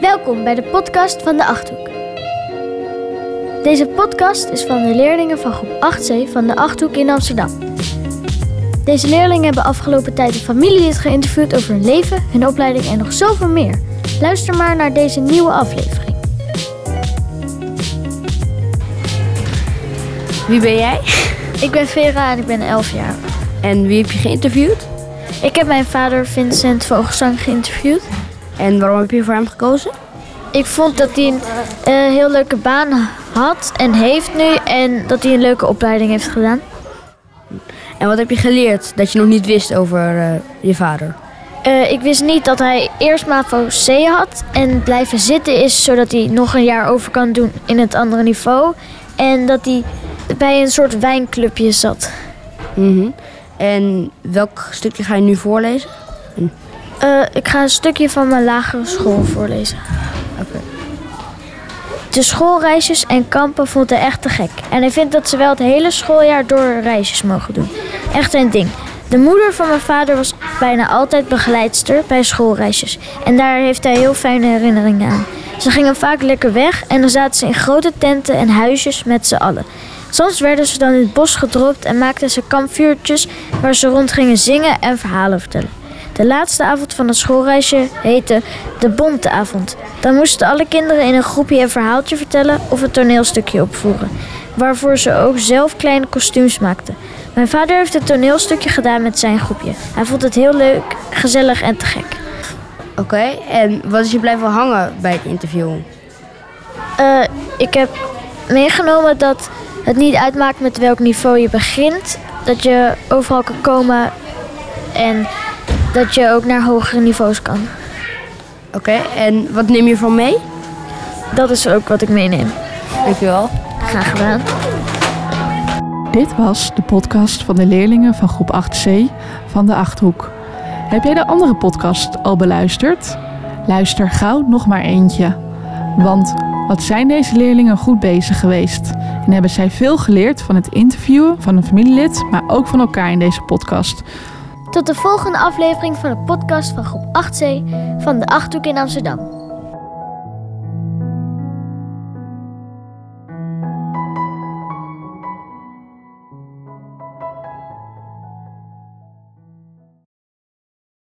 Welkom bij de podcast van de Achthoek. Deze podcast is van de leerlingen van groep 8C van de Achthoek in Amsterdam. Deze leerlingen hebben afgelopen tijd een familielid geïnterviewd over hun leven, hun opleiding en nog zoveel meer. Luister maar naar deze nieuwe aflevering. Wie ben jij? Ik ben Vera en ik ben 11 jaar. En wie heb je geïnterviewd? Ik heb mijn vader Vincent Vogelsang geïnterviewd. En waarom heb je voor hem gekozen? Ik vond dat hij een eh, heel leuke baan had en heeft nu en dat hij een leuke opleiding heeft gedaan. En wat heb je geleerd dat je nog niet wist over eh, je vader? Eh, ik wist niet dat hij eerst MAVO C had en blijven zitten is zodat hij nog een jaar over kan doen in het andere niveau. En dat hij bij een soort wijnclubje zat. Mhm. En welk stukje ga je nu voorlezen? Eh, ik ga een stukje van mijn lagere school voorlezen. Oké. De schoolreisjes en kampen vond hij echt te gek. En hij vindt dat ze wel het hele schooljaar door reisjes mogen doen. Echt een ding. De moeder van mijn vader was bijna altijd begeleidster bij schoolreisjes. En daar heeft hij heel fijne herinneringen aan. Ze gingen vaak lekker weg en dan zaten ze in grote tenten en huisjes met z'n allen. Soms werden ze dan in het bos gedropt en maakten ze kampvuurtjes waar ze rond gingen zingen en verhalen vertellen. De laatste avond van het schoolreisje heette de Bonteavond. Dan moesten alle kinderen in een groepje een verhaaltje vertellen of een toneelstukje opvoeren, waarvoor ze ook zelf kleine kostuums maakten. Mijn vader heeft het toneelstukje gedaan met zijn groepje. Hij vond het heel leuk, gezellig en te gek. Oké, en wat is je blijven hangen bij het interview? Eh, ik heb meegenomen dat het niet uitmaakt met welk niveau je begint. Dat je overal kan komen en dat je ook naar hogere niveaus kan. Oké, en wat neem je van mee? Dat is ook wat ik meeneem. Dankjewel. Graag gedaan. Dit was de podcast van de leerlingen van groep 8C van de Achthoek. Heb jij de andere podcast al beluisterd? Luister gauw nog maar eentje. Want wat zijn deze leerlingen goed bezig geweest? En hebben zij veel geleerd van het interviewen van een familielid, maar ook van elkaar in deze podcast. Tot de volgende aflevering van de podcast van groep 8C van de Achthoek in Amsterdam.